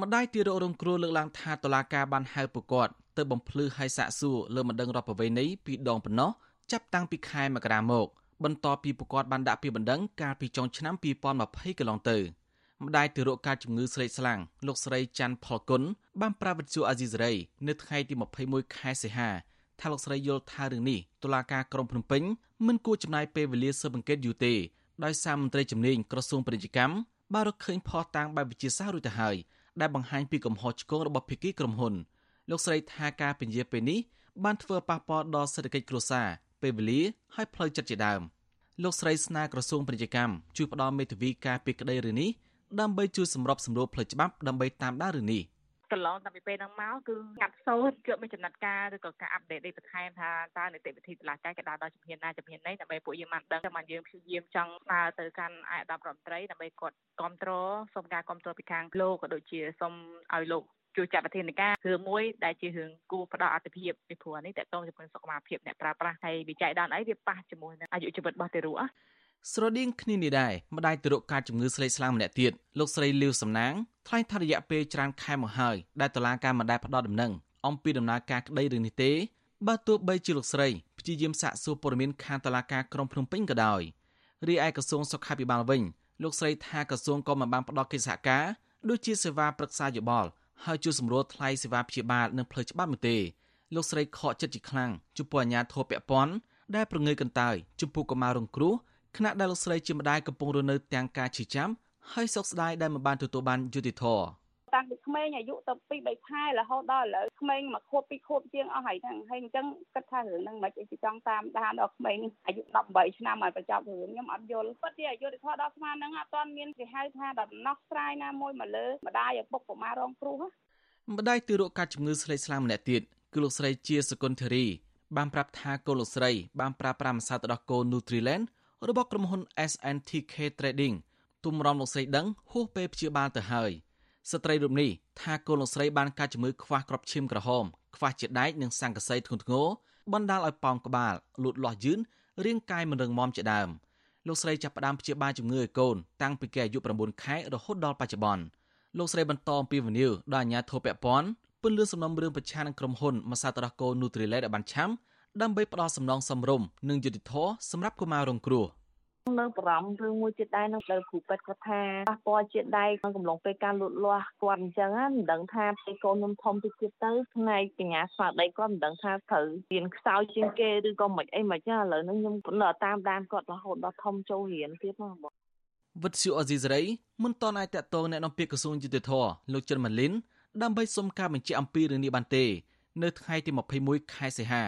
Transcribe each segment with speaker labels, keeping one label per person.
Speaker 1: ម្ដាយទីរករងគ្រោះលើកឡើងថាតឡាការបានហៅពួកគាត់ទៅបំភ្លឺឲ្យសាកសួរលើមិនដឹងរដ្ឋប្រវេណីពីដងប៉ុណ្ណោះចាប់តាំងពីខែមករាមកបន្ទាប់ពីពួកគាត់បានដាក់ពាក្យបណ្ដឹងកាលពីចុងឆ្នាំ2020កន្លងទៅម្ដាយទីរកការជំងឺស្រេកស្លាំងលោកស្រីច័ន្ទផលគុណបានប្រាប់វិទ្យុអាស៊ីសេរីនៅថ្ងៃទី21ខែសីហាថាលោកស្រីយល់ថារឿងនេះតុលាការក្រុងភ្នំពេញមិនគួរចំណាយពេលវេលាស៊ើបអង្កេតយូរទេដោយសារមន្ត្រីជំនាញក្រសួងពាណិជ្ជកម្មបានរកឃើញផុសតាងបែបវិទ្យាសាស្ត្ររួចទៅហើយ ដែលបង្ហាញពីកំហុសឆ្គងរបស់ភាគីក្រុមហ៊ុនលោកស្រីថាការពន្យាពេលនេះបានធ្វើប៉ះពាល់ដល់សេដ្ឋកិច្ចគ្រួសារពេលវេលាហើយផ្លូវចិត្តជាដើមលោកស្រីស្នើក្រសួងពាណិជ្ជកម្មជួយផ្ដល់មេធាវីការពីក្តីរឿងនេះដើម្បីជួយសម្របសម្រួលផ្លូវច្បាប់ដើម្បីតាមដានរឿងនេះ
Speaker 2: កន្លងតាំងពីពេលហ្នឹងមកគឺកាត់សូត្រគឺមានចំណាត់ការឬក៏ការអាប់ដេតបន្ថែមថាតើនីតិវិធីតុលាការគេដើរដល់ជំហានណាជំហានណីដើម្បីពួកយើងបានដឹងតែមកយើងព្យាយាមចង់ស្នើទៅកាន់អាយដាប់រដ្ឋមន្ត្រីដើម្បីគាត់គ្រប់គ្រងសូមការគ្រប់គ្រងពីខាងលោកក៏ដូចជាសូមឲ្យលោកជួយចាត់វិធានការរឿងមួយដែលជារឿងគួរផ្ដល់អត្ថភាពពីព្រោះនេះតកតងជាមួយសុខភាពអ្នកប្រើប្រាស់ហើយវិច័យដល់អីវាប៉ះជាមួយនឹងអាយុជីវិតរបស់ទារក
Speaker 1: ស្រដៀងគ្នានេះដែរម្ដាយទារកការជំងឺស្លេកស្លាំងម្នាក់ទៀតលោកស្រីលាវសំណាងថ្លែងថារយៈពេលច្រើនខែមកហើយដែលតុលាការមិនដែលផ្ដល់ដំណឹងអំពីដំណើរការក្តីរឿងនេះទេបើទោះបីជាលោកស្រីព្យាយាមសាកសួរព័ត៌មានខាងតុលាការក្រុងភ្នំពេញក៏ដោយរីឯក្រសួងសុខាភិបាលវិញលោកស្រីថាក្រសួងក៏មិនបានផ្ដល់កិច្ចសហការដូចជាសេវាប្រឹក្សាយោបល់ហើយជួយសម្រួលថ្លៃសេវាព្យាបាលនិងផ្លូវច្បាប់នោះទេលោកស្រីខកចិត្តជាខ្លាំងចំពោះអាញាធរពពាន់ដែលប្រងើយកន្តើយចំពោះកុមាររងគ្រោះ ខណៈដែលលោកស្រីជាម្ដាយកំពុងរស់នៅទាំងការឈឺចាំហើយសោកស្ដាយដែលមិនបានទទួលបានយុត្តិធម៌
Speaker 2: តាំងពីក្មេងអាយុទៅ2 3ខែរហូតដល់ឥឡូវក្មេងមកខួប2ខួបជាងអស់ហើយហ្នឹងហើយអញ្ចឹងគិតថារឿងហ្នឹងមិនអីចង់តាមដានដល់ក្មេងអាយុ18ឆ្នាំឲ្យបញ្ចប់រឿងខ្ញុំអត់យល់ពិតជាអយុធធម៌ដល់ស្មានហ្នឹងអត់ទាន់មានគេហៅថាដំណោះស្រាយណាមួយមកលើម្ដាយឪពុកកុមាររងគ្រោះ
Speaker 1: ម្ដាយទីរកកាត់ជំងឺស្លេកស្លាំងម្នាក់ទៀតគឺលោកស្រីជាសកុនធីរីបានប្រាប់ថាកូនលោកស្រីបានប្រើប្រាស់ម្សៅទឹកដោះគោ Nutriland របស់ក្រុមហ៊ុន SNTK Trading ទុំរំលោកស្រីដឹងហួសពេលព្យាបាលទៅហើយស្ត្រីរូបនេះថាកូនលោកស្រីបានកើតជំងឺខ្វះគ្រាប់ឈាមក្រហមខ្វះជាតិដែកនិងសង្កសីធ្ងន់ធ្ងរបណ្ដាលឲ្យប៉ោងក្បាលលូតលាស់យឺនរាងកាយមិនរឹងមាំជាដើមលោកស្រីចាប់ផ្ដើមព្យាបាលជំងឺឲ្យកូនតាំងពីគេអាយុ9ខែរហូតដល់បច្ចុប្បន្នលោកស្រីបន្តអំពីវនីវដល់អាជ្ញាធរពាក់ព័ន្ធពន្យល់សំណុំរឿងប្រឆាំងនឹងក្រុមហ៊ុនម្សៅទឹកដោះគោ Nutrilite ឲ្យបានឆាំ ដើម្បីផ្ដល់សំណងសម្រម្យនិងយុត្តិធម៌សម្រាប់កុមាររងគ្រោះ។
Speaker 2: នៅបារម្ភរឿងមួយទៀតដែរនឹងដែលគ្រូពេទ្យគាត់ថាប៉ះពាល់ជាដែកក្នុងកំឡុងពេលការលូតលាស់គាត់អញ្ចឹងមិនដឹងថាពេលកូនខ្ញុំធំទៅទៀតទៅផ្នែកបញ្ញាស្មារតីគាត់មិនដឹងថាត្រូវមានខ្សោយជាងគេឬក៏មិនអីមិនចឹងឥឡូវនេះខ្ញុំនៅតាមដានគាត់រហូតដល់ធំចូលរៀនទៀតមកបង
Speaker 1: វិទ្យុអេស៊ីសរ៉ៃមិនតន់អាចតកតងអ្នកនាំពាក្យក្រសួងយុតិធធលោកចិនម៉ាលីនដើម្បីសុំការបញ្ជាក់អំពីរឿងនេះបានទេ នៅថ្ងៃទី21ខែសីហា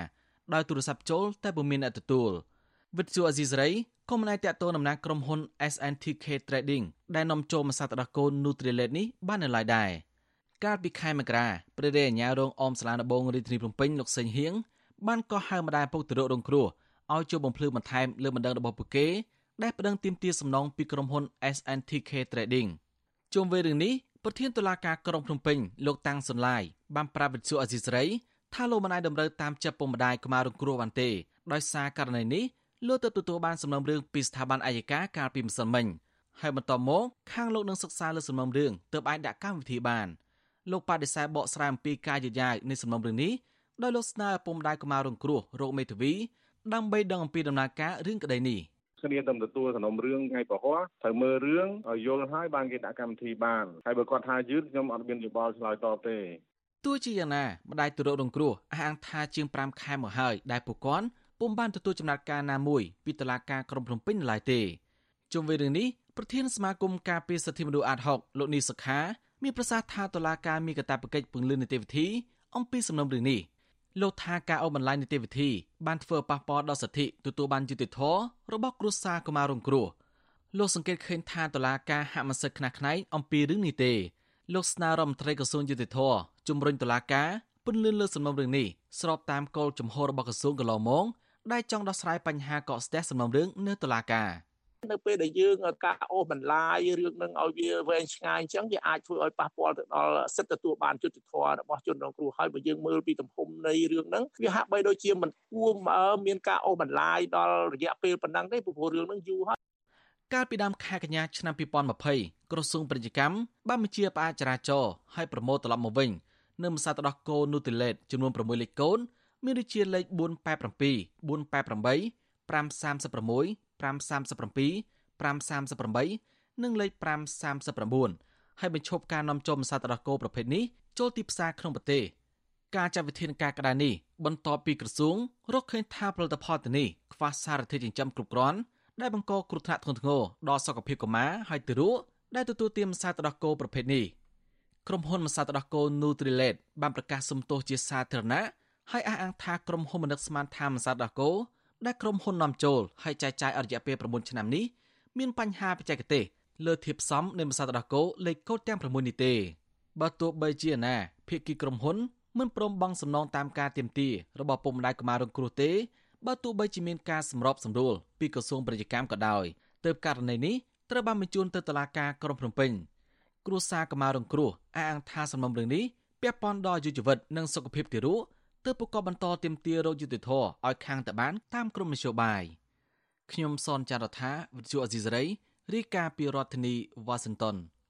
Speaker 1: ដោយទូរស័ព្ទចូលតែពុំមានអ្នកទទួលវិទ្យុអេស៊ីសរ៉ៃក៏មិនអាចតាក់ទងតំណាងក្រុមហ៊ុន SNTK Trading ដែលនាំចូលម្សៅទឹកដោះគោ Nutrilite នេះបាននៅឡើយដែរកាលពីខែមករាព្រះរាជអាជ្ញារងអមសាលាដំបងរាជធានីភ្នំពេញលោកសេងហៀងបានកោះហៅម្ដាយពុកទៅរករងគ្រោះឲ្យជួយបំភ្លឺបន្ថែមលើបណ្ដឹងរបស់ពួកគេដែលប្តឹងទាមទារសំណងពីក្រុមហ៊ុន SNTK Trading ជុំវិញរឿងនេះប្រធានតុលាការក្រុងភ្នំពេញលោកតាំងសុនឡាយបានប្រាប់វិទ្យុអេស៊ីសរ៉ៃ ថាលោកមិនអាចតម្រូវតាមចិត្តពុកម្ដាយកុមាររងគ្រោះបានទេដោយសារករណីនេះលោកទៅទទួលបានសំណុំរឿងពីស្ថាប័នអัยការកាលពីម្សិលមិញហើយបន្តមកខាងលោកនឹងសិក្សាលើសំណុំរឿងទើបអាចដាក់កម្មវិធីបានលោកបដិសេធបកស្រាយអំពីការយឺតយ៉ាវនៃសំណុំរឿងនេះដោយលោកស្នើឪពុកម្ដាយកុមាររងគ្រោះរោគមេធាវីដើម្បីដឹងអំពីដំណើរការរឿងក្តីនេះ
Speaker 3: គ្នាទៅទទួលសំណុំរឿងថ្ងៃប្រហោះត្រូវមើលរឿងឲ្យយល់ហើយបានគេដាក់កម្មវិធីបានហើយបើគាត់ថាយឺតខ្ញុំអត់មានយោបល់ឆ្លើយតបទេ
Speaker 1: ទោះជាយ៉ាងណាម្ដាយទូរករងគ្រោះអះអាងថាជាង5ខែមកហើយដែលពួកគាត់ពុំបានទទួលចំណាត់ការណាមួយពីតុលាការក្រុងភ្នំពេញនៅឡើយទេជុំវិញរឿងនេះប្រធានសមាគមការពារសិទ្ធិមនុស្សអាត6លោកនីសុខាមានប្រសាសន៍ថាតុលាការមានកាតព្វកិច្ចពង្រឹងនីតិវិធីអំពីសំណុំរឿងនេះលោកថាការអូសបន្លាយនីតិវិធីបានធ្វើប៉ះពាល់ដល់សិទ្ធិទទួលបានយុត្តិធម៌របស់គ្រួសារកុមាររងគ្រោះលោកសង្កេតឃើញថាតុលាការហាក់មិនសិទ្ធខ្នះខ្នែងអំពីរឿងនេះទេលោកស្នើរដ្ឋមន្ត្រីក្រសួងយុតិធធ ជំរុញតុលាការពន្លឿនលើសំណុំរឿងនេះស្របតាមគោលចំហរបស់ក្រសួងកន្លងមកដែលចង់ដោះស្រាយបញ្ហាកកស្ទះសំណុំរឿងនៅតុលាការ
Speaker 4: នៅពេលដែលយើងការអូសបន្លាយរឿងនឹងឲ្យវាវែងឆ្ងាយអញ្ចឹងវាអាចធ្វើឲ្យប៉ះពាល់ទៅដល់សិទ្ធិទទួលបានយុត្តិធម៌របស់ជនរងគ្រោះហើយបើយើងមើលពីទំហំនៃរឿងហ្នឹងវាហាក់បីដូចជាមិនគួរមានការអូសបន្លាយដល់រយៈពេលប៉ុណ្ណឹងទេព្រោះរឿងហ្នឹងយូរហើយ
Speaker 1: កាលពីដើមខែកញ្ញាឆ្នាំ2020ក្រសួងពាណិជ្ជកម្មបានបញ្ជាផ្អាកចរាចរណ៍ឲ្យប្រមូលត្រឡប់មកវិញ នៅម្សៅទឹកដោះគោ Nutrilett ចំនួន6លេខកូន មានដូចជាលេខ487 488 536 537 538និងលេខ539ហើយបញ្ឈប់ការនាំចូលម្សៅទឹកដោះគោប្រភេទនេះចូលទីផ្សារក្នុងប្រទេសការចាត់វិធានការក្តារនេះបន្ទាប់ពីក្រសួងរកឃើញថាផលិតផលទាំងនេះខ្វះសារធាតុចិញ្ចឹមគ្រប់គ្រាន់ដែលបង្កគ្រោះថ្នាក់ធ្ងន់ធ្ងរដល់សុខភាពកុមារហើយទារកដែលទទួលទានម្សៅទឹកដោះគោប្រភេទនេះ ក្រុមហ៊ុនម្សៅទឹកដោះគោ Nutrilett បានប្រកាសសុំទោសជាសាធារណៈហើយអះអាងថាក្រុមហ៊ុនមនឹកស្មានថាម្សៅទឹកដោះគោដែលក្រុមហ៊ុននាំចូលហើយចែកចាយអរិយាពេល9ឆ្នាំនេះមានបញ្ហាបច្ចេកទេសលើធៀបសំនៃម្សៅទឹកដោះគោលេខកូដទាំង6នេះទេបើទោះបីជាណាភាគីក្រុមហ៊ុនមិនព្រមបង់សំណងតាមការទៀមទារបស់ពុកម្ដាយកុមាររងគ្រោះទេបើទោះបីជាមានការសម្របសម្រួលពីក្រសួងប្រជាកម្មក៏ដោយទើបករណីនេះត្រូវបានបញ្ជូនទៅតុលាការក្រុងភ្នំពេញ គ្រួសារកុមាររងគ្រោះអះអាងថាសំណុំរឿងនេះពាក់ព័ន្ធដល់យុវជីវិតនិងសុខភាពទារកទើបប្រកបបន្តទៀមទារោគយុតិធធឲ្យខាងតបានតាមក្រមនយោបាយខ្ញុំសនចាររថាវិទ្យុអេស៊ីសរ៉ៃរាយការណ៍ពីរដ្ឋធានីវ៉ាស៊ីនតោន